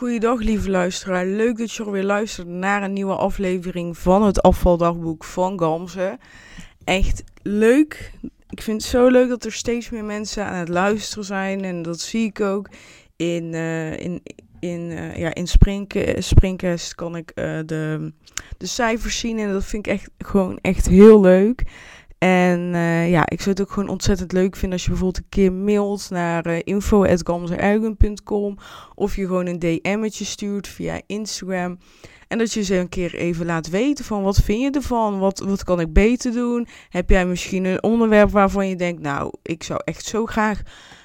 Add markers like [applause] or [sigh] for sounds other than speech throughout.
Goeiedag lieve luisteraar, leuk dat je alweer luistert naar een nieuwe aflevering van het afvaldagboek van Gamze. Echt leuk, ik vind het zo leuk dat er steeds meer mensen aan het luisteren zijn en dat zie ik ook in, uh, in, in, uh, ja, in Springcast kan ik de, de cijfers zien en dat vind ik echt gewoon echt heel leuk. En uh, ja, ik zou het ook gewoon ontzettend leuk vinden als je bijvoorbeeld een keer mailt naar uh, of je gewoon een DM'tje stuurt via Instagram. En dat je ze een keer even laat weten van wat vind je ervan? Wat, wat kan ik beter doen? Heb jij misschien een onderwerp waarvan je denkt, nou, ik zou echt zo graag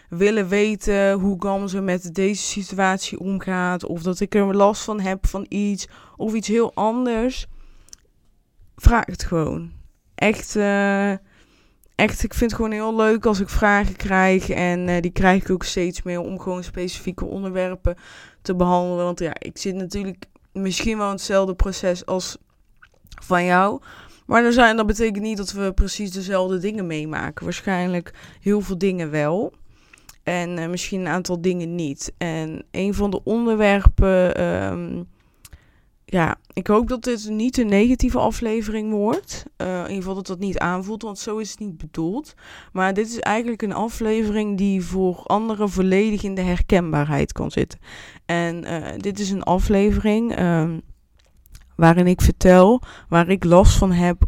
willen weten hoe Gamze met deze situatie omgaat. Of dat ik er last van heb van iets of iets heel anders. Vraag het gewoon echt, uh, echt, ik vind het gewoon heel leuk als ik vragen krijg. En uh, die krijg ik ook steeds meer om gewoon specifieke onderwerpen te behandelen. Want ja, ik zit natuurlijk misschien wel in hetzelfde proces als van jou. Maar er zijn, dat betekent niet dat we precies dezelfde dingen meemaken. Waarschijnlijk heel veel dingen wel. En uh, misschien een aantal dingen niet. En een van de onderwerpen um, ja, ik hoop dat dit niet een negatieve aflevering wordt. Uh, in ieder geval dat dat niet aanvoelt, want zo is het niet bedoeld. Maar dit is eigenlijk een aflevering die voor anderen volledig in de herkenbaarheid kan zitten. En uh, dit is een aflevering uh, waarin ik vertel waar ik last van heb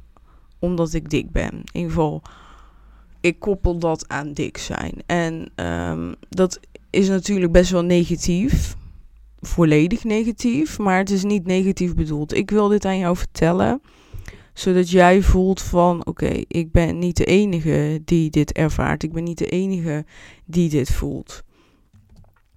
omdat ik dik ben. In ieder geval, ik koppel dat aan dik zijn. En um, dat is natuurlijk best wel negatief volledig negatief, maar het is niet negatief bedoeld. Ik wil dit aan jou vertellen, zodat jij voelt van oké, ik ben niet de enige die dit ervaart. Ik ben niet de enige die dit voelt.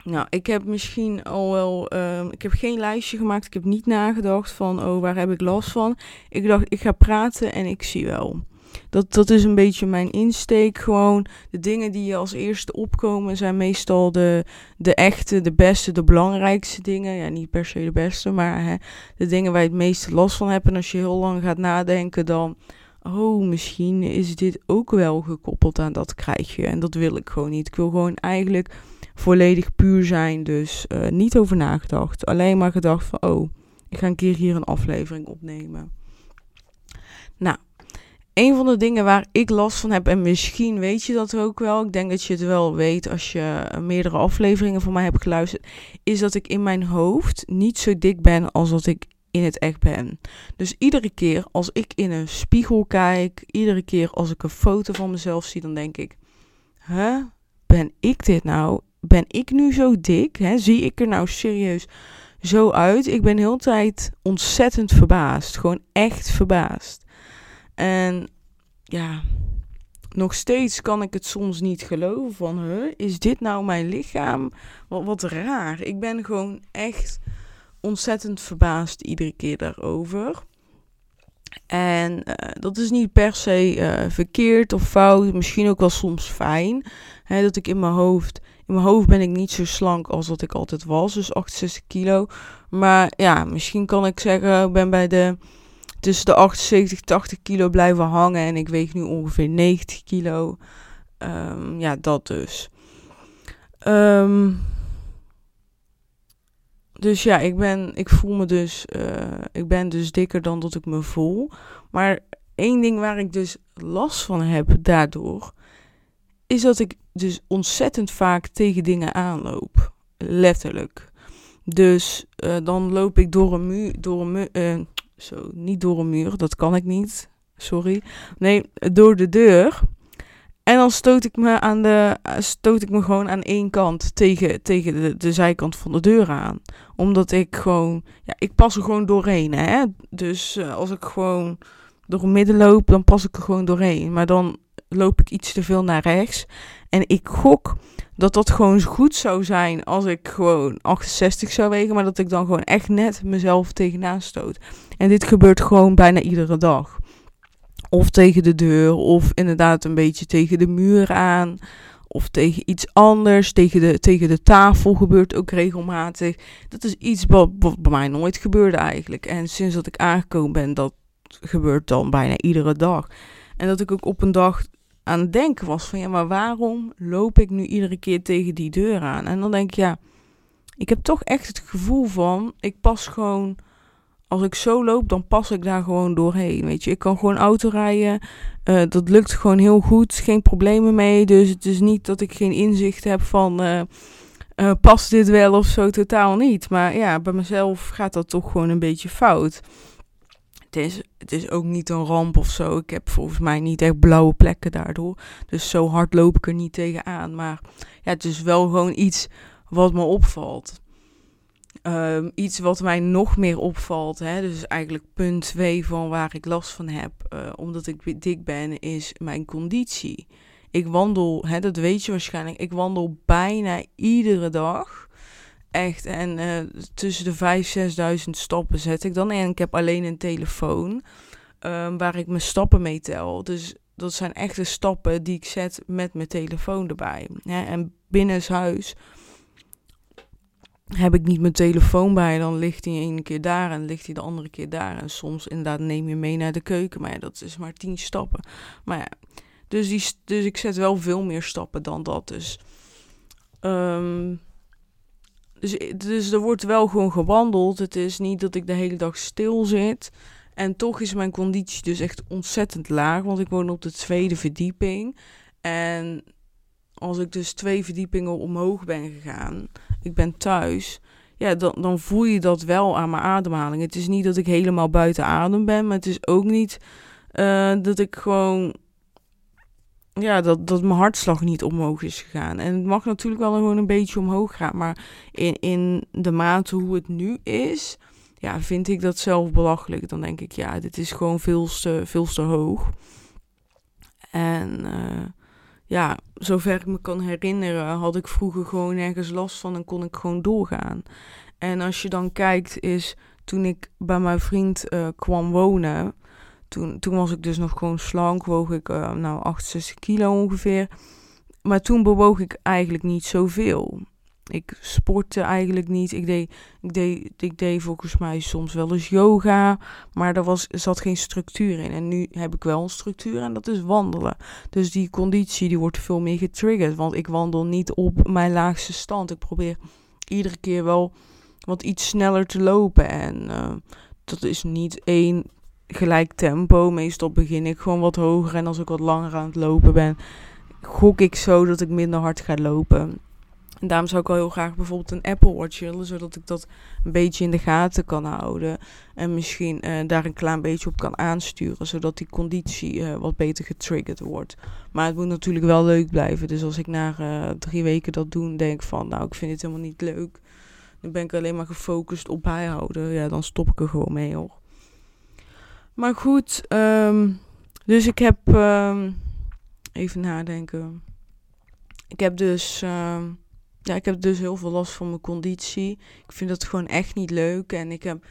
Nou, ik heb misschien al wel, uh, ik heb geen lijstje gemaakt. Ik heb niet nagedacht van, oh, waar heb ik last van? Ik dacht, ik ga praten en ik zie wel. Dat, dat is een beetje mijn insteek. Gewoon de dingen die je als eerste opkomen zijn meestal de, de echte, de beste, de belangrijkste dingen. Ja, niet per se de beste, maar hè, de dingen waar je het meeste last van hebt. En als je heel lang gaat nadenken, dan. Oh, misschien is dit ook wel gekoppeld aan dat krijg je. En dat wil ik gewoon niet. Ik wil gewoon eigenlijk volledig puur zijn. Dus uh, niet over nagedacht. Alleen maar gedacht van, oh, ik ga een keer hier een aflevering opnemen. Nou, een van de dingen waar ik last van heb, en misschien weet je dat ook wel, ik denk dat je het wel weet als je meerdere afleveringen van mij hebt geluisterd, is dat ik in mijn hoofd niet zo dik ben als dat ik in het echt ben. Dus iedere keer als ik in een spiegel kijk, iedere keer als ik een foto van mezelf zie, dan denk ik, huh, ben ik dit nou? Ben ik nu zo dik? Hè? Zie ik er nou serieus zo uit? Ik ben de hele tijd ontzettend verbaasd. Gewoon echt verbaasd. En ja, nog steeds kan ik het soms niet geloven van, huh, is dit nou mijn lichaam? Wat, wat raar. Ik ben gewoon echt ontzettend verbaasd iedere keer daarover. En uh, dat is niet per se uh, verkeerd of fout, misschien ook wel soms fijn. Hè, dat ik in mijn hoofd, in mijn hoofd ben ik niet zo slank als dat ik altijd was, dus 68 kilo. Maar ja, misschien kan ik zeggen, ik ben bij de tussen de 78 80 kilo blijven hangen. En ik weeg nu ongeveer 90 kilo. Um, ja, dat dus. Um, dus ja, ik ben, ik voel me dus, uh, ik ben dus dikker dan dat ik me voel. Maar één ding waar ik dus last van heb daardoor, is dat ik dus ontzettend vaak tegen dingen aanloop. Letterlijk. Dus uh, dan loop ik door een muur, door een uh, zo, niet door een muur, dat kan ik niet. Sorry. Nee, door de deur. En dan stoot ik me, aan de, stoot ik me gewoon aan één kant tegen, tegen de, de zijkant van de deur aan. Omdat ik gewoon, ja, ik pas er gewoon doorheen. Hè? Dus uh, als ik gewoon door het midden loop, dan pas ik er gewoon doorheen. Maar dan loop ik iets te veel naar rechts. En ik gok dat dat gewoon goed zou zijn als ik gewoon 68 zou wegen, maar dat ik dan gewoon echt net mezelf tegenaan stoot. En dit gebeurt gewoon bijna iedere dag. Of tegen de deur, of inderdaad een beetje tegen de muur aan. Of tegen iets anders, tegen de, tegen de tafel gebeurt ook regelmatig. Dat is iets wat, wat bij mij nooit gebeurde eigenlijk. En sinds dat ik aangekomen ben, dat gebeurt dan bijna iedere dag. En dat ik ook op een dag aan het denken was van ja, maar waarom loop ik nu iedere keer tegen die deur aan? En dan denk ik ja, ik heb toch echt het gevoel van, ik pas gewoon, als ik zo loop, dan pas ik daar gewoon doorheen. Weet je, ik kan gewoon auto rijden. Uh, dat lukt gewoon heel goed, geen problemen mee. Dus het is niet dat ik geen inzicht heb van, uh, uh, past dit wel of zo, totaal niet. Maar ja, bij mezelf gaat dat toch gewoon een beetje fout. Het is, het is ook niet een ramp of zo. Ik heb volgens mij niet echt blauwe plekken daardoor. Dus zo hard loop ik er niet tegenaan. Maar ja, het is wel gewoon iets wat me opvalt. Um, iets wat mij nog meer opvalt, hè, dus eigenlijk punt 2 van waar ik last van heb, uh, omdat ik dik ben, is mijn conditie. Ik wandel, hè, dat weet je waarschijnlijk, ik wandel bijna iedere dag. Echt, en uh, tussen de 5.000, 6.000 stappen zet ik dan. En ik heb alleen een telefoon um, waar ik mijn stappen mee tel. Dus dat zijn echte stappen die ik zet met mijn telefoon erbij. En binnenshuis heb ik niet mijn telefoon bij, dan ligt hij ene keer daar en ligt hij de andere keer daar. En soms inderdaad neem je mee naar de keuken, maar dat is maar tien stappen. Maar ja, dus, die, dus ik zet wel veel meer stappen dan dat. Dus, um, dus, dus er wordt wel gewoon gewandeld. Het is niet dat ik de hele dag stil zit. En toch is mijn conditie dus echt ontzettend laag, want ik woon op de tweede verdieping. En als ik dus twee verdiepingen omhoog ben gegaan, ik ben thuis, ja, dan, dan voel je dat wel aan mijn ademhaling. Het is niet dat ik helemaal buiten adem ben, maar het is ook niet uh, dat ik gewoon, ja, dat, dat mijn hartslag niet omhoog is gegaan. En het mag natuurlijk wel gewoon een beetje omhoog gaan, maar in, in de mate hoe het nu is, ja, vind ik dat zelf belachelijk. Dan denk ik, ja, dit is gewoon veel te, hoog. En uh, ja, zover ik me kan herinneren, had ik vroeger gewoon ergens last van en kon ik gewoon doorgaan. En als je dan kijkt, is toen ik bij mijn vriend uh, kwam wonen, toen, toen was ik dus nog gewoon slank, woog ik uh, nou 68 kilo ongeveer. Maar toen bewoog ik eigenlijk niet zoveel. Ik sportte eigenlijk niet. Ik deed, ik, deed, ik deed volgens mij soms wel eens yoga. Maar er was, zat geen structuur in. En nu heb ik wel een structuur en dat is wandelen. Dus die conditie die wordt veel meer getriggerd. Want ik wandel niet op mijn laagste stand. Ik probeer iedere keer wel wat iets sneller te lopen. En uh, dat is niet één gelijk tempo. Meestal begin ik gewoon wat hoger. En als ik wat langer aan het lopen ben, gok ik zo dat ik minder hard ga lopen. En daarom zou ik wel heel graag bijvoorbeeld een Apple Watch willen, zodat ik dat een beetje in de gaten kan houden. En misschien uh, daar een klein beetje op kan aansturen, zodat die conditie uh, wat beter getriggerd wordt. Maar het moet natuurlijk wel leuk blijven. Dus als ik na uh, drie weken dat doe, denk van, nou, ik vind het helemaal niet leuk. Dan ben ik alleen maar gefocust op bijhouden. Ja, dan stop ik er gewoon mee hoor. Maar goed, um, dus ik heb. Um, even nadenken. Ik heb dus. Um, ja, ik heb dus heel veel last van mijn conditie. Ik vind dat gewoon echt niet leuk. En ik heb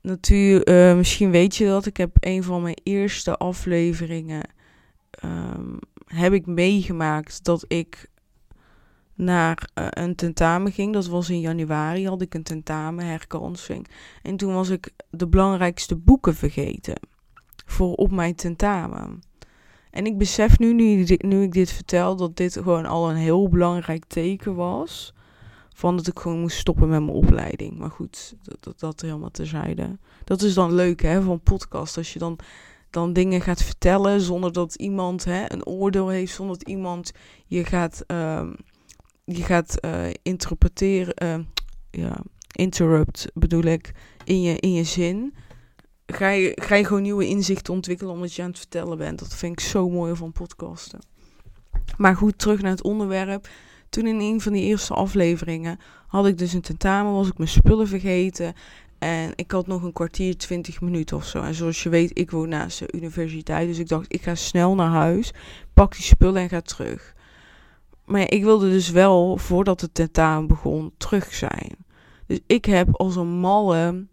natuurlijk, uh, misschien weet je dat, ik heb een van mijn eerste afleveringen, heb ik meegemaakt dat ik naar uh, een tentamen ging. Dat was in januari, had ik een tentamen, herkansing. En toen was ik de belangrijkste boeken vergeten voor op mijn tentamen. En ik besef nu, nu, ik dit vertel, dat dit gewoon al een heel belangrijk teken was. Van dat ik gewoon moest stoppen met mijn opleiding. Maar goed, dat, dat, helemaal terzijde. Dat is dan leuk hè, van podcast. Als je dan, dan dingen gaat vertellen zonder dat iemand hè, een oordeel heeft. Zonder dat iemand je gaat, uh, je gaat uh, interpreteren. Uh, ja, interrupt bedoel ik. In je, in je zin ga je, ga je gewoon nieuwe inzichten ontwikkelen omdat je aan het vertellen bent. Dat vind ik zo mooi van podcasten. Maar goed, terug naar het onderwerp. Toen in een van die eerste afleveringen had ik dus een tentamen, was ik mijn spullen vergeten. En ik had nog een kwartier, twintig minuten of zo. En zoals je weet, ik woon naast de universiteit. Dus ik dacht, ik ga snel naar huis, pak die spullen en ga terug. Maar ik wilde dus wel, voordat het tentamen begon, terug zijn. Dus ik heb als een malle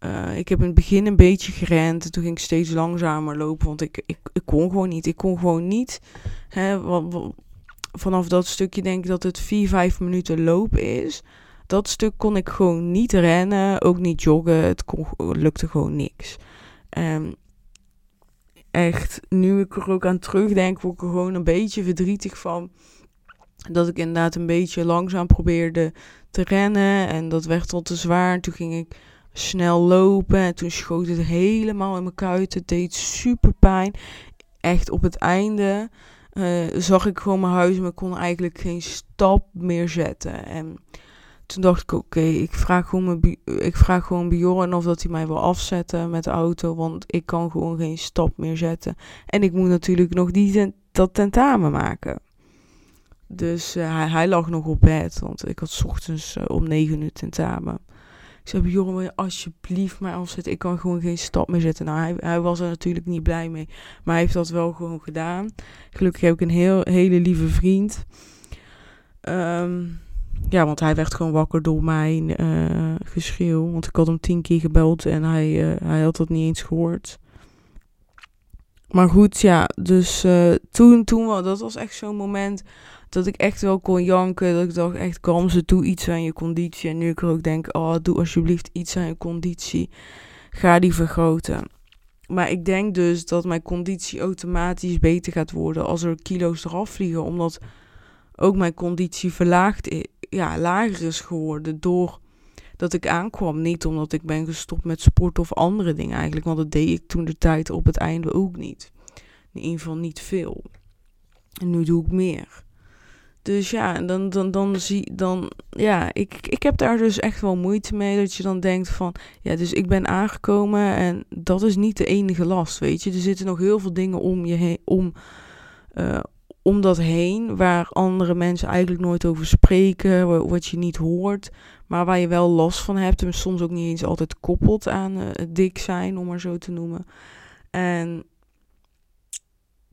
uh, ik heb in het begin een beetje gerend. En toen ging ik steeds langzamer lopen. Want ik, ik, kon gewoon niet. Ik kon gewoon niet. Hè, vanaf dat stukje denk ik dat het 4, 5 minuten lopen is. Dat stuk kon ik gewoon niet rennen. Ook niet joggen. Het kon, lukte gewoon niks. Um, echt, nu ik er ook aan terugdenk, word ik gewoon een beetje verdrietig van. Dat ik inderdaad een beetje langzaam probeerde te rennen. En dat werd al te zwaar. Toen ging ik snel lopen. En toen schoot het helemaal in mijn kuiten. Het deed super pijn. Echt op het einde uh, zag ik gewoon mijn huis. Maar kon eigenlijk geen stap meer zetten. En toen dacht ik, oké, ik vraag gewoon mijn, ik vraag gewoon Bjorn of dat hij mij wil afzetten met de auto. Want ik kan gewoon geen stap meer zetten. En ik moet natuurlijk nog die dat tentamen maken. Dus uh, hij, lag nog op bed, want ik had ochtends uh, om negen uur tentamen. Ik zei, jongen, wil je alsjeblieft mij afzetten? Ik kan gewoon geen stap meer zetten. Nou, hij, was er natuurlijk niet blij mee, maar hij heeft dat wel gewoon gedaan. Gelukkig heb ik een heel, hele lieve vriend. Um, ja, want hij werd gewoon wakker door mijn uh, geschreeuw. Want ik had hem tien keer gebeld en hij, hij had dat niet eens gehoord. Maar goed, ja, dus toen, toen, dat was echt zo'n moment dat ik echt wel kon janken. Dat ik dacht echt, ze doe iets aan je conditie. En nu ik er ook denk, oh, doe alsjeblieft iets aan je conditie. Ga die vergroten. Maar ik denk dus dat mijn conditie automatisch beter gaat worden als er kilo's eraf vliegen. Omdat ook mijn conditie verlaagd ja, lager is geworden door dat ik aankwam. Niet omdat ik ben gestopt met sport of andere dingen eigenlijk. Want dat deed ik toen de tijd op het einde ook niet. In ieder geval niet veel. En nu doe ik meer. Dus ja, dan, dan, dan zie dan, ja, ik, ik heb daar dus echt wel moeite mee. Dat je dan denkt van, ja, dus ik ben aangekomen en dat is niet de enige last, weet je. Er zitten nog heel veel dingen om je heen, om, uh, om dat heen, waar andere mensen eigenlijk nooit over spreken, wat je niet hoort, maar waar je wel last van hebt en soms ook niet eens altijd koppelt aan uh, dik zijn, om maar zo te noemen. En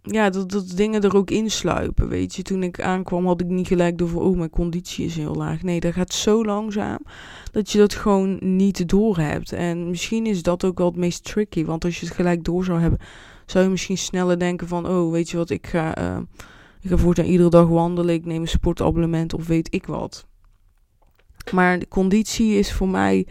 ja, dat, dat dingen er ook insluipen, weet je. Toen ik aankwam had ik niet gelijk door, oh, mijn conditie is heel laag. Nee, dat gaat zo langzaam dat je dat gewoon niet door hebt. En misschien is dat ook wel het meest tricky, want als je het gelijk door zou hebben, zou je misschien sneller denken van, oh, weet je wat, ik ga, uh, ik ga iedere dag wandelen, ik neem een sportabonnement of weet ik wat. Maar de conditie is voor mij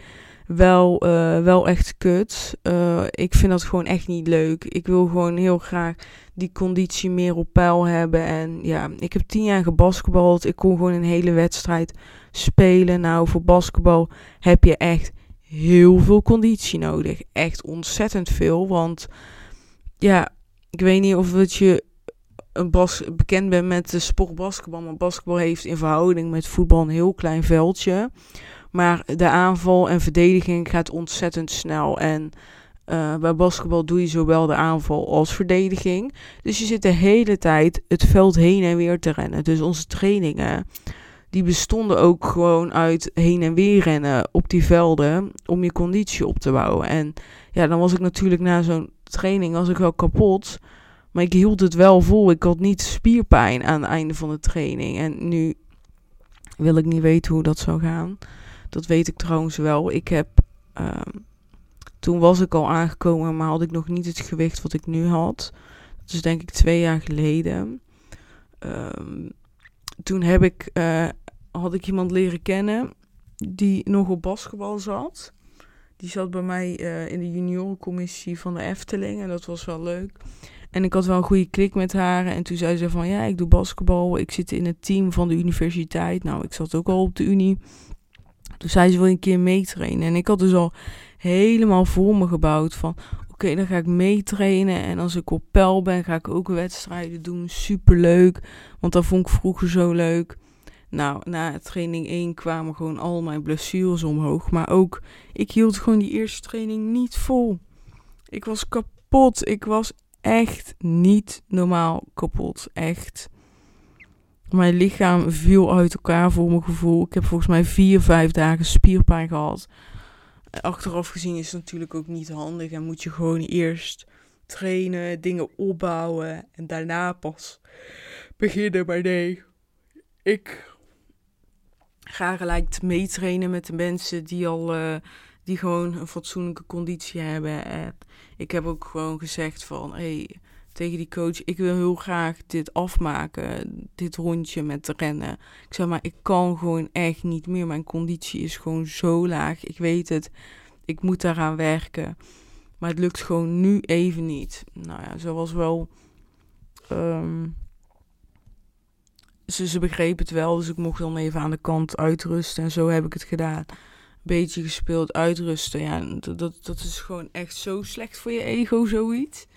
wel, uh, wel echt kut. Uh, ik vind dat gewoon echt niet leuk. Ik wil gewoon heel graag die conditie meer op peil hebben. En ja, ik heb tien jaar gebasketbald. Ik kon gewoon een hele wedstrijd spelen. Nou, voor basketbal heb je echt heel veel conditie nodig. Echt ontzettend veel. Want ja, ik weet niet of het je bas bekend bent met de sport basketbal. Maar basketbal heeft in verhouding met voetbal een heel klein veldje. Maar de aanval en verdediging gaat ontzettend snel. En uh, bij basketbal doe je zowel de aanval als verdediging. Dus je zit de hele tijd het veld heen en weer te rennen. Dus onze trainingen, die bestonden ook gewoon uit heen en weer rennen op die velden om je conditie op te bouwen. En ja, dan was ik natuurlijk na zo'n training was ik wel kapot. Maar ik hield het wel vol. Ik had niet spierpijn aan het einde van de training. En nu wil ik niet weten hoe dat zou gaan. Dat weet ik trouwens wel. Ik heb. Um, toen was ik al aangekomen, maar had ik nog niet het gewicht wat ik nu had. Dat is denk ik twee jaar geleden. Um, toen heb ik, uh, had ik iemand leren kennen die nog op basketbal zat. Die zat bij mij uh, in de juniorencommissie van de Efteling en dat was wel leuk. En ik had wel een goede klik met haar. En toen zei ze van ja, ik doe basketbal. Ik zit in het team van de universiteit. Nou, ik zat ook al op de unie. Toen zei ze wil een keer meetrainen. En ik had dus al helemaal voor me gebouwd van oké, dan ga ik meetrainen. En als ik op peil ben, ga ik ook wedstrijden doen. Superleuk. Want dat vond ik vroeger zo leuk. Nou, na training 1 kwamen gewoon al mijn blessures omhoog. Maar ook, ik hield gewoon die eerste training niet vol. Ik was kapot. Ik was echt niet normaal kapot. Echt. Mijn lichaam viel uit elkaar voor mijn gevoel. Ik heb volgens mij vier, vijf dagen spierpijn gehad. Achteraf gezien is het natuurlijk ook niet handig. En moet je gewoon eerst trainen, dingen opbouwen en daarna pas beginnen. Maar nee, ik ga gelijk meetrainen met de mensen die al, uh, die gewoon een fatsoenlijke conditie hebben. En ik heb ook gewoon gezegd van, hey, tegen die coach: Ik wil heel graag dit afmaken, dit rondje met rennen. Ik zeg maar, ik kan gewoon echt niet meer. Mijn conditie is gewoon zo laag. Ik weet het, ik moet daaraan werken. Maar het lukt gewoon nu even niet. Nou ja, zoals wel. Um, ze, ze begreep het wel, dus ik mocht dan even aan de kant uitrusten. En zo heb ik het gedaan. Beetje gespeeld, uitrusten. Ja, dat, dat, is gewoon echt zo slecht voor je ego, zoiets.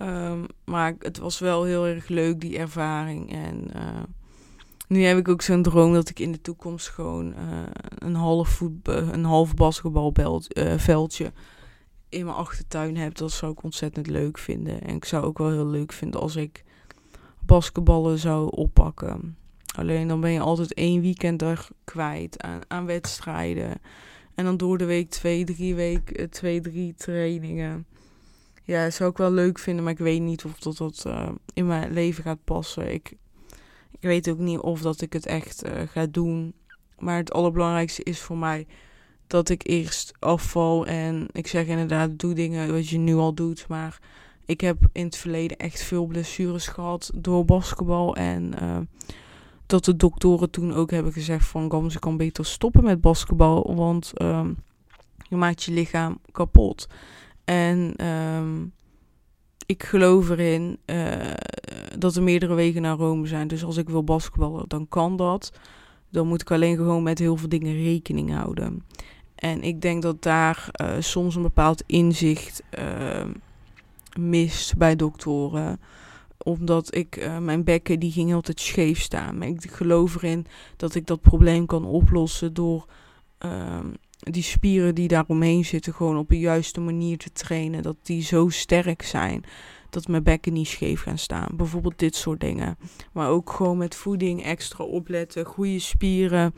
Um, maar het was wel heel erg leuk, die ervaring. En uh, nu heb ik ook zo'n droom dat ik in de toekomst gewoon uh, een half, voet, een half basketbalveldje uh, in mijn achtertuin heb. Dat zou ik ontzettend leuk vinden. En ik zou ook wel heel leuk vinden als ik basketballen zou oppakken. Alleen dan ben je altijd één weekend er kwijt aan, wedstrijden. En dan door de week twee, drie weken, twee, drie trainingen. Ja, zou ik wel leuk vinden, maar ik weet niet of dat, dat uh, in mijn leven gaat passen. Ik, ik weet ook niet of dat ik het echt uh, ga doen. Maar het allerbelangrijkste is voor mij dat ik eerst afval. En ik zeg inderdaad, doe dingen wat je nu al doet. Maar ik heb in het verleden echt veel blessures gehad door basketbal. En dat de doktoren toen ook hebben gezegd van... Gams, je kan beter stoppen met basketbal, want uh, je maakt je lichaam kapot. En um, ik geloof erin uh, dat er meerdere wegen naar Rome zijn. Dus als ik wil basketballen, dan kan dat. Dan moet ik alleen gewoon met heel veel dingen rekening houden. En ik denk dat daar uh, soms een bepaald inzicht uh, mist bij doktoren. Omdat ik uh, mijn bekken die ging altijd scheef staan. Maar ik geloof erin dat ik dat probleem kan oplossen door ehm, die spieren die daaromheen zitten gewoon op een juiste manier te trainen. Dat die zo sterk zijn dat mijn bekken niet scheef gaan staan. Bijvoorbeeld dit soort dingen. Maar ook gewoon met voeding extra opletten, goede spieren.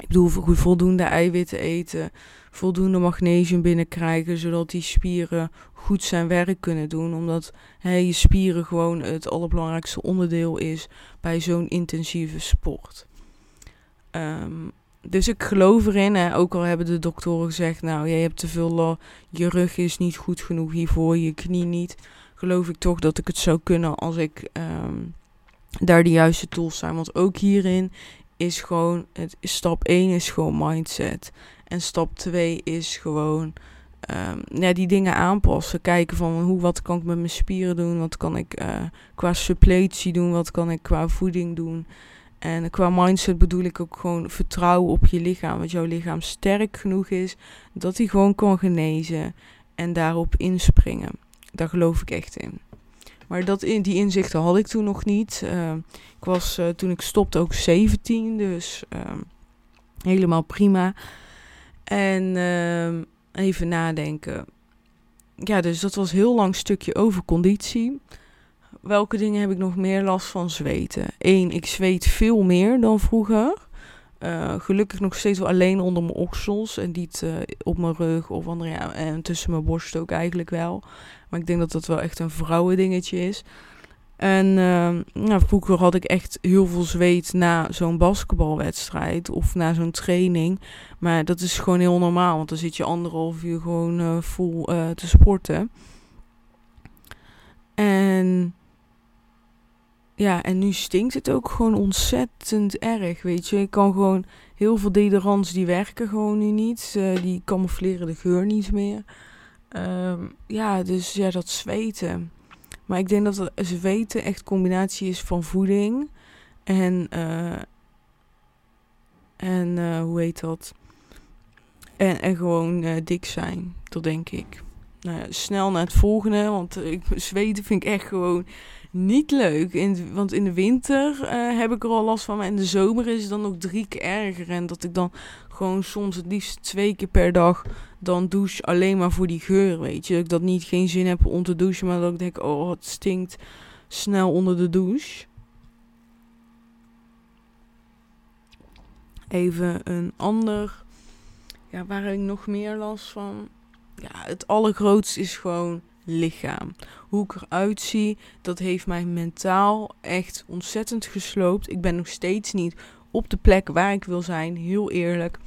Ik bedoel, voldoende eiwitten eten, voldoende magnesium binnenkrijgen, zodat die spieren goed zijn werk kunnen doen. Omdat hè, je spieren gewoon het allerbelangrijkste onderdeel is bij zo'n intensieve sport. Um, dus ik geloof erin, hè, ook al hebben de doktoren gezegd, nou, jij hebt te veel, je rug is niet goed genoeg hiervoor, je knie niet. Geloof ik toch dat ik het zou kunnen als ik um, daar de juiste tools zijn. Want ook hierin is gewoon, het, stap 1 is gewoon mindset. En stap 2 is gewoon um, ja, die dingen aanpassen. Kijken van hoe, wat kan ik met mijn spieren doen, wat kan ik uh, qua suppletie doen, wat kan ik qua voeding doen. En qua mindset bedoel ik ook gewoon vertrouwen op je lichaam. Dat jouw lichaam sterk genoeg is dat hij gewoon kan genezen en daarop inspringen. Daar geloof ik echt in. Maar dat, in, die inzichten had ik toen nog niet. Uh, ik was uh, toen ik stopte ook 17, dus uh, helemaal prima. En ehm, even nadenken. Ja, dus dat was heel lang stukje over conditie welke dingen heb ik nog meer last van zweten? Eén, ik zweet veel meer dan vroeger. Uh, gelukkig nog steeds wel alleen onder mijn oksels en niet uh, op mijn rug of andere, ja, en tussen mijn borst ook eigenlijk wel. Maar ik denk dat dat wel echt een vrouwendingetje is. En uh, nou, vroeger had ik echt heel veel zweet na zo'n basketbalwedstrijd of na zo'n training. Maar dat is gewoon heel normaal, want dan zit je anderhalf uur gewoon uh, vol te sporten. En ja, en nu stinkt het ook gewoon ontzettend erg, weet je. Ik kan gewoon heel veel deodorants die werken gewoon nu niet. Uh, die camoufleren de geur niet meer. Um, ja, dus ja, dat zweten. Maar ik denk dat het zweten echt combinatie is van voeding en uh, en uh, hoe heet dat? En, en gewoon dik zijn, dat denk ik. Nou ja, snel naar het volgende, want ik, zweten vind ik echt gewoon niet leuk. In, want in de winter uh, heb ik er al last van. Maar in de zomer is het dan ook drie keer erger. En dat ik dan gewoon soms het liefst twee keer per dag dan douche. Alleen maar voor die geur, weet je. Dat ik dat niet geen zin heb om te douchen. Maar dat ik denk, oh, het stinkt snel onder de douche. Even een ander. Ja, waar heb ik nog meer last van? Ja, het allergrootste is gewoon lichaam. Hoe ik eruit zie, dat heeft mij mentaal echt ontzettend gesloopt. Ik ben nog steeds niet op de plek waar ik wil zijn, heel eerlijk.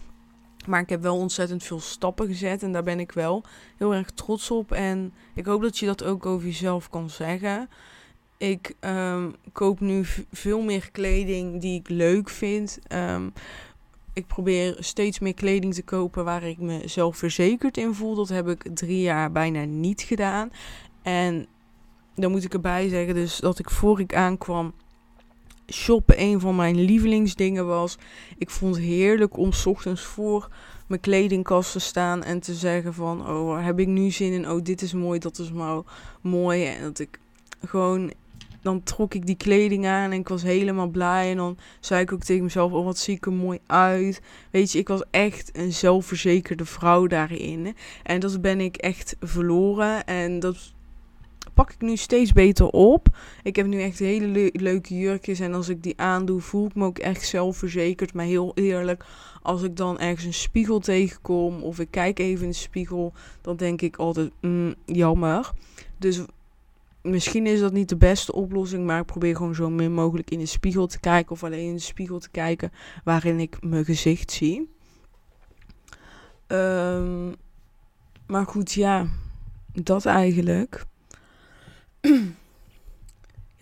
Maar ik heb wel ontzettend veel stappen gezet en daar ben ik wel heel erg trots op. En ik hoop dat je dat ook over jezelf kan zeggen. Ik um, koop nu veel meer kleding die ik leuk vind. Um, ik probeer steeds meer kleding te kopen waar ik mezelf verzekerd in voel. Dat heb ik drie jaar bijna niet gedaan. En dan moet ik erbij zeggen dus dat ik voor ik aankwam shoppen een van mijn lievelingsdingen was. Ik vond het heerlijk om ochtends voor mijn kledingkast te staan en te zeggen van, oh, heb ik nu zin in? Oh, dit is mooi, dat is mooi. En dat ik gewoon, dan trok ik die kleding aan en ik was helemaal blij. En dan zei ik ook tegen mezelf, oh, wat zie ik er mooi uit. Weet je, ik was echt een zelfverzekerde vrouw daarin. En dat ben ik echt verloren. En dat pak ik nu steeds beter op. Ik heb nu echt hele leuke jurkjes. En als ik die aandoe, voel ik me ook echt zelfverzekerd. Maar heel eerlijk, als ik dan ergens een spiegel tegenkom of ik kijk even in de spiegel, dan denk ik altijd, mm, jammer. Dus misschien is dat niet de beste oplossing, maar ik probeer gewoon zo min mogelijk in de spiegel te kijken of alleen in de spiegel te kijken waarin ik mijn gezicht zie. Um, maar goed, ja, dat eigenlijk. [clears throat]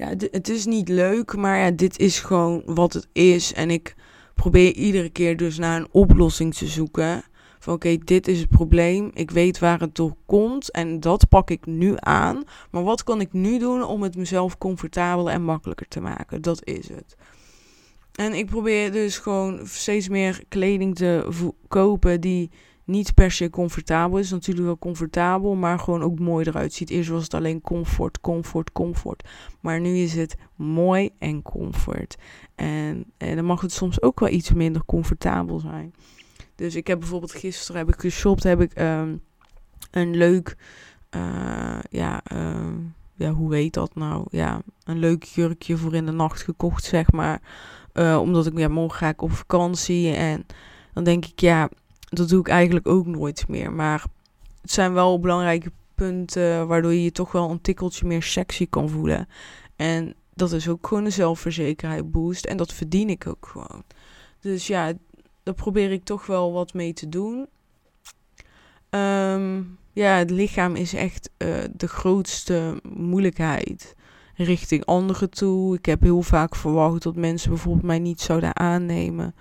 ja, het is niet leuk, maar ja, dit is gewoon wat het is. En ik probeer iedere keer dus naar een oplossing te zoeken. Oké, dit is het probleem. Ik weet waar het door komt en dat pak ik nu aan. Maar wat kan ik nu doen om het mezelf comfortabeler en makkelijker te maken? Dat is het. En ik probeer dus gewoon steeds meer kleding te kopen die niet per se comfortabel is. Natuurlijk wel comfortabel, maar gewoon ook mooi eruit ziet. Eerst was het alleen comfort, comfort, comfort. Maar nu is het mooi en comfort. En, en dan mag het soms ook wel iets minder comfortabel zijn. Dus ik heb bijvoorbeeld gisteren heb ik geshopt, heb ik um, een leuk, uh, ja, uh, ja, hoe heet dat nou? Ja, een leuk jurkje voor in de nacht gekocht, zeg maar. Uh, omdat ik, ja, morgen ga ik op vakantie en dan denk ik, ja, dat doe ik eigenlijk ook nooit meer. Maar het zijn wel belangrijke punten waardoor je je toch wel een tikkeltje meer sexy kan voelen. En dat is ook gewoon een zelfverzekerheid boost. En dat verdien ik ook gewoon. Dus ja, daar probeer ik toch wel wat mee te doen. Um, ja, het lichaam is echt uh, de grootste moeilijkheid richting anderen toe. Ik heb heel vaak verwacht dat mensen bijvoorbeeld mij niet zouden aannemen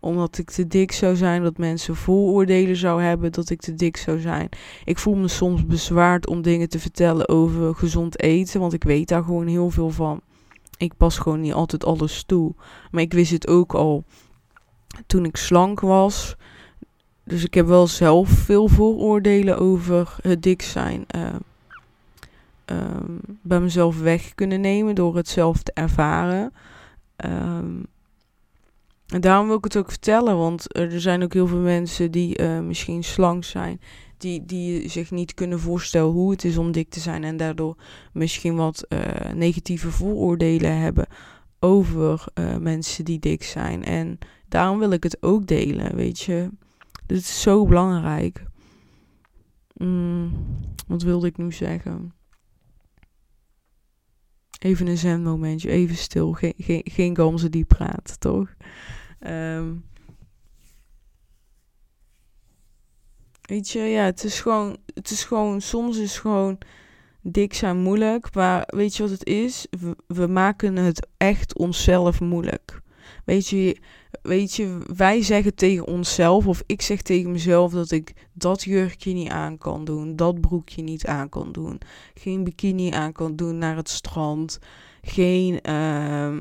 omdat ik te dik zou zijn, dat mensen vooroordelen zou hebben dat ik te dik zou zijn. Ik voel me soms bezwaard om dingen te vertellen over gezond eten, want ik weet daar gewoon heel veel van. Ik pas gewoon niet altijd alles toe. Maar ik wist het ook al toen ik slank was. Dus ik heb wel zelf veel vooroordelen over het dik zijn. Uh, uh, bij mezelf weg kunnen nemen door het zelf te ervaren. Um, en daarom wil ik het ook vertellen, want er zijn ook heel veel mensen die uh, misschien slank zijn, die, die zich niet kunnen voorstellen hoe het is om dik te zijn en daardoor misschien wat uh, negatieve vooroordelen hebben over uh, mensen die dik zijn. En daarom wil ik het ook delen, weet je. Dit is zo belangrijk. Mm, wat wilde ik nu zeggen? Even een zen momentje, even stil. Geen, geen, geen die praat, toch? Um, weet je, ja, het is gewoon, het is gewoon, soms is gewoon dik zijn moeilijk. Maar weet je wat het is? We, maken het echt onszelf moeilijk. Weet je, weet je, wij zeggen tegen onszelf, of ik zeg tegen mezelf dat ik dat jurkje niet aan kan doen, dat broekje niet aan kan doen, geen bikini aan kan doen naar het strand, geen, uh,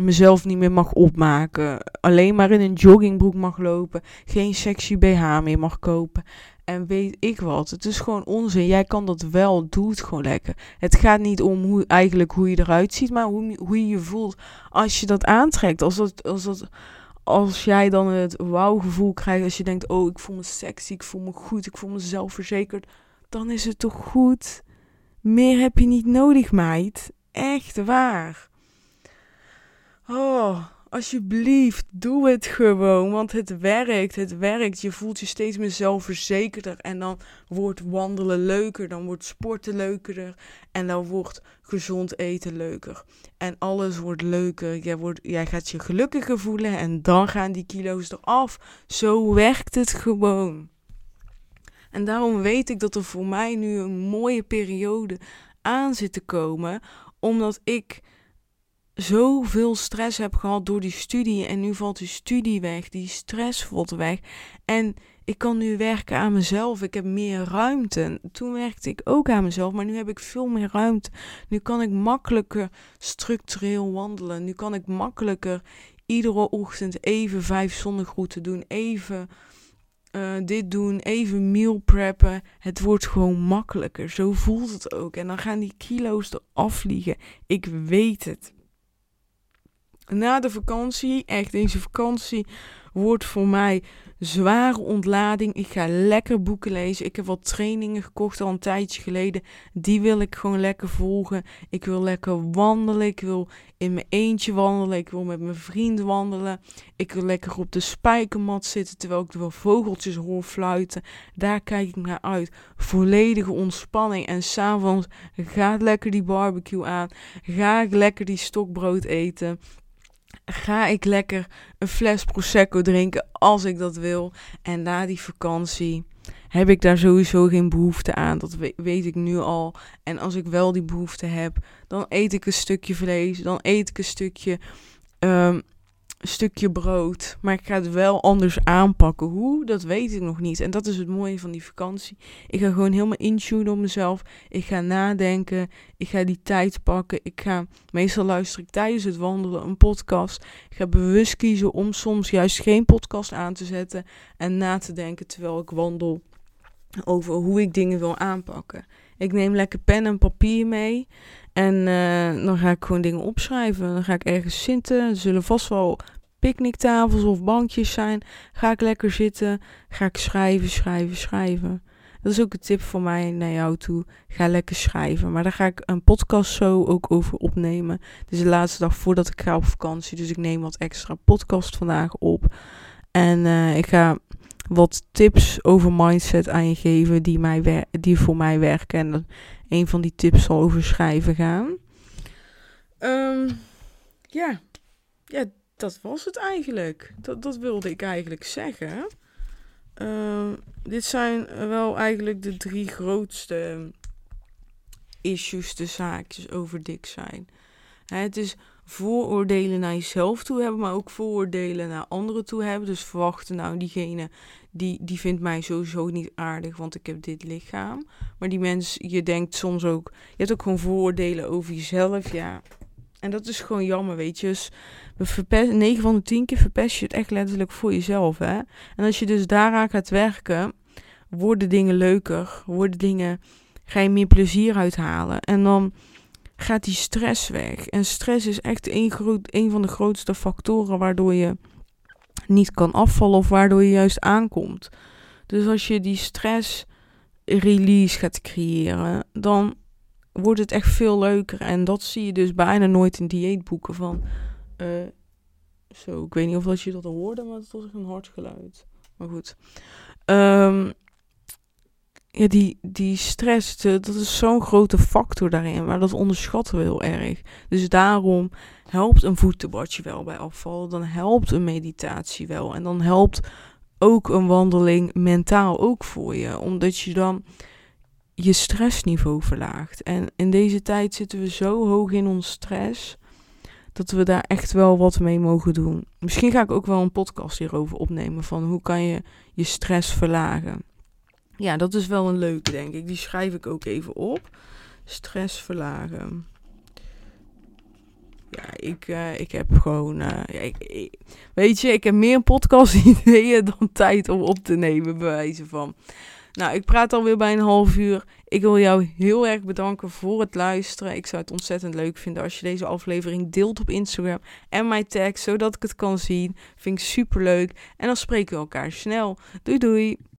mezelf niet meer mag opmaken. Alleen maar in een joggingbroek mag lopen. Geen sexy BH meer mag kopen. En weet ik wat. Het is gewoon onzin. Jij kan dat wel. Doe het gewoon lekker. Het gaat niet om hoe, eigenlijk hoe je eruit ziet. Maar hoe, hoe je je voelt als je dat aantrekt. Als, dat, als, dat, als jij dan het wauw gevoel krijgt. Als je denkt. Oh ik voel me sexy. Ik voel me goed. Ik voel me zelfverzekerd. Dan is het toch goed. Meer heb je niet nodig meid. Echt waar. Oh, alsjeblieft, doe het gewoon. Want het werkt, het werkt. Je voelt je steeds meer zelfverzekerder. En dan wordt wandelen leuker. Dan wordt sporten leuker. En dan wordt gezond eten leuker. En alles wordt leuker. Jij, wordt, jij gaat je gelukkiger voelen. En dan gaan die kilo's eraf. Zo werkt het gewoon. En daarom weet ik dat er voor mij nu een mooie periode aan zit te komen. Omdat ik zoveel stress heb gehad door die studie. En nu valt die studie weg. Die stress valt weg. En ik kan nu werken aan mezelf. Ik heb meer ruimte. Toen werkte ik ook aan mezelf, maar nu heb ik veel meer ruimte. Nu kan ik makkelijker structureel wandelen. Nu kan ik makkelijker iedere ochtend even vijf zonnegroeten doen. Even uh, dit doen, even meal preppen. Het wordt gewoon makkelijker. Zo voelt het ook. En dan gaan die kilo's eraf vliegen. Ik weet het. Na de vakantie, echt deze vakantie, wordt voor mij zware ontlading. Ik ga lekker boeken lezen. Ik heb wat trainingen gekocht al een tijdje geleden. Die wil ik gewoon lekker volgen. Ik wil lekker wandelen. Ik wil in mijn eentje wandelen. Ik wil met mijn vrienden wandelen. Ik wil lekker op de spijkermat zitten terwijl ik de vogeltjes hoor fluiten. Daar kijk ik naar uit. Volledige ontspanning. En s'avonds gaat lekker die barbecue aan. Ga ik lekker die stokbrood eten ga ik lekker een fles prosecco drinken als ik dat wil. En na die vakantie heb ik daar sowieso geen behoefte aan. Dat weet ik nu al. En als ik wel die behoefte heb, dan eet ik een stukje vlees. Dan eet ik een stukje um, stukje brood. Maar ik ga het wel anders aanpakken. Hoe? Dat weet ik nog niet. En dat is het mooie van die vakantie. Ik ga gewoon helemaal intunen op mezelf. Ik ga nadenken. Ik ga die tijd pakken. Ik ga, meestal luister ik tijdens het wandelen een podcast. Ik ga bewust kiezen om soms juist geen podcast aan te zetten. En na te denken terwijl ik wandel. Over hoe ik dingen wil aanpakken. Ik neem lekker pen en papier mee. En uh, dan ga ik gewoon dingen opschrijven. Dan ga ik ergens zitten. Er zullen vast wel picknicktafels of bankjes zijn. Ga ik lekker zitten. Ga ik schrijven, schrijven, schrijven. Dat is ook een tip voor mij naar jou toe. Ga lekker schrijven. Maar daar ga ik een podcast zo ook over opnemen. Dit is de laatste dag voordat ik ga op vakantie. Dus ik neem wat extra podcast vandaag op. En uh, ik ga wat tips over mindset aan je geven die, mij die voor mij werken. En een van die tips zal over schrijven gaan. Um, ja. ja, dat was het eigenlijk. Dat, dat wilde ik eigenlijk zeggen. Uh, dit zijn wel eigenlijk de drie grootste issues, de zaakjes over dik zijn. het is vooroordelen naar jezelf toe hebben, maar ook vooroordelen naar anderen toe hebben. Dus verwachten, nou, diegene die, die vindt mij sowieso niet aardig, want ik heb dit lichaam. Maar die mens, je denkt soms ook, je hebt ook gewoon vooroordelen over jezelf, ja. En dat is gewoon jammer, weet je. Dus we verpest, 9 van de 10 keer verpest je het echt letterlijk voor jezelf, hè. En als je dus daaraan gaat werken, worden dingen leuker, worden dingen, ga je meer plezier uithalen. En dan gaat die stress weg. En stress is echt een, groot, een van de grootste factoren waardoor je niet kan afvallen of waardoor je juist aankomt. Dus als je die stress release gaat creëren, dan wordt het echt veel leuker. En dat zie je dus bijna nooit in dieetboeken van. Uh, zo, ik weet niet of dat je dat hoorde, maar het was een hard geluid. Maar goed. Um, ja, die, die stress, dat is zo'n grote factor daarin. Maar dat onderschatten we heel erg. Dus daarom helpt een voetenbadje wel bij afvallen. Dan helpt een meditatie wel. En dan helpt ook een wandeling mentaal ook voor je. Omdat je dan je stressniveau verlaagt. En in deze tijd zitten we zo hoog in ons stress. Dat we daar echt wel wat mee mogen doen. Misschien ga ik ook wel een podcast hierover opnemen. Van hoe kan je je stress verlagen. Ja, dat is wel een leuke, denk ik. Die schrijf ik ook even op. Stress verlagen. Ja, ik, uh, ik heb gewoon. Uh, ja, weet je, ik heb meer podcast-ideeën [laughs] dan tijd om op te nemen, bewijzen van. Nou, ik praat alweer bij een half uur. Ik wil jou heel erg bedanken voor het luisteren. Ik zou het ontzettend leuk vinden als je deze aflevering deelt op Instagram en mij tagt, zodat ik het kan zien. Vind ik super leuk. En dan spreken we elkaar snel. Doei doei.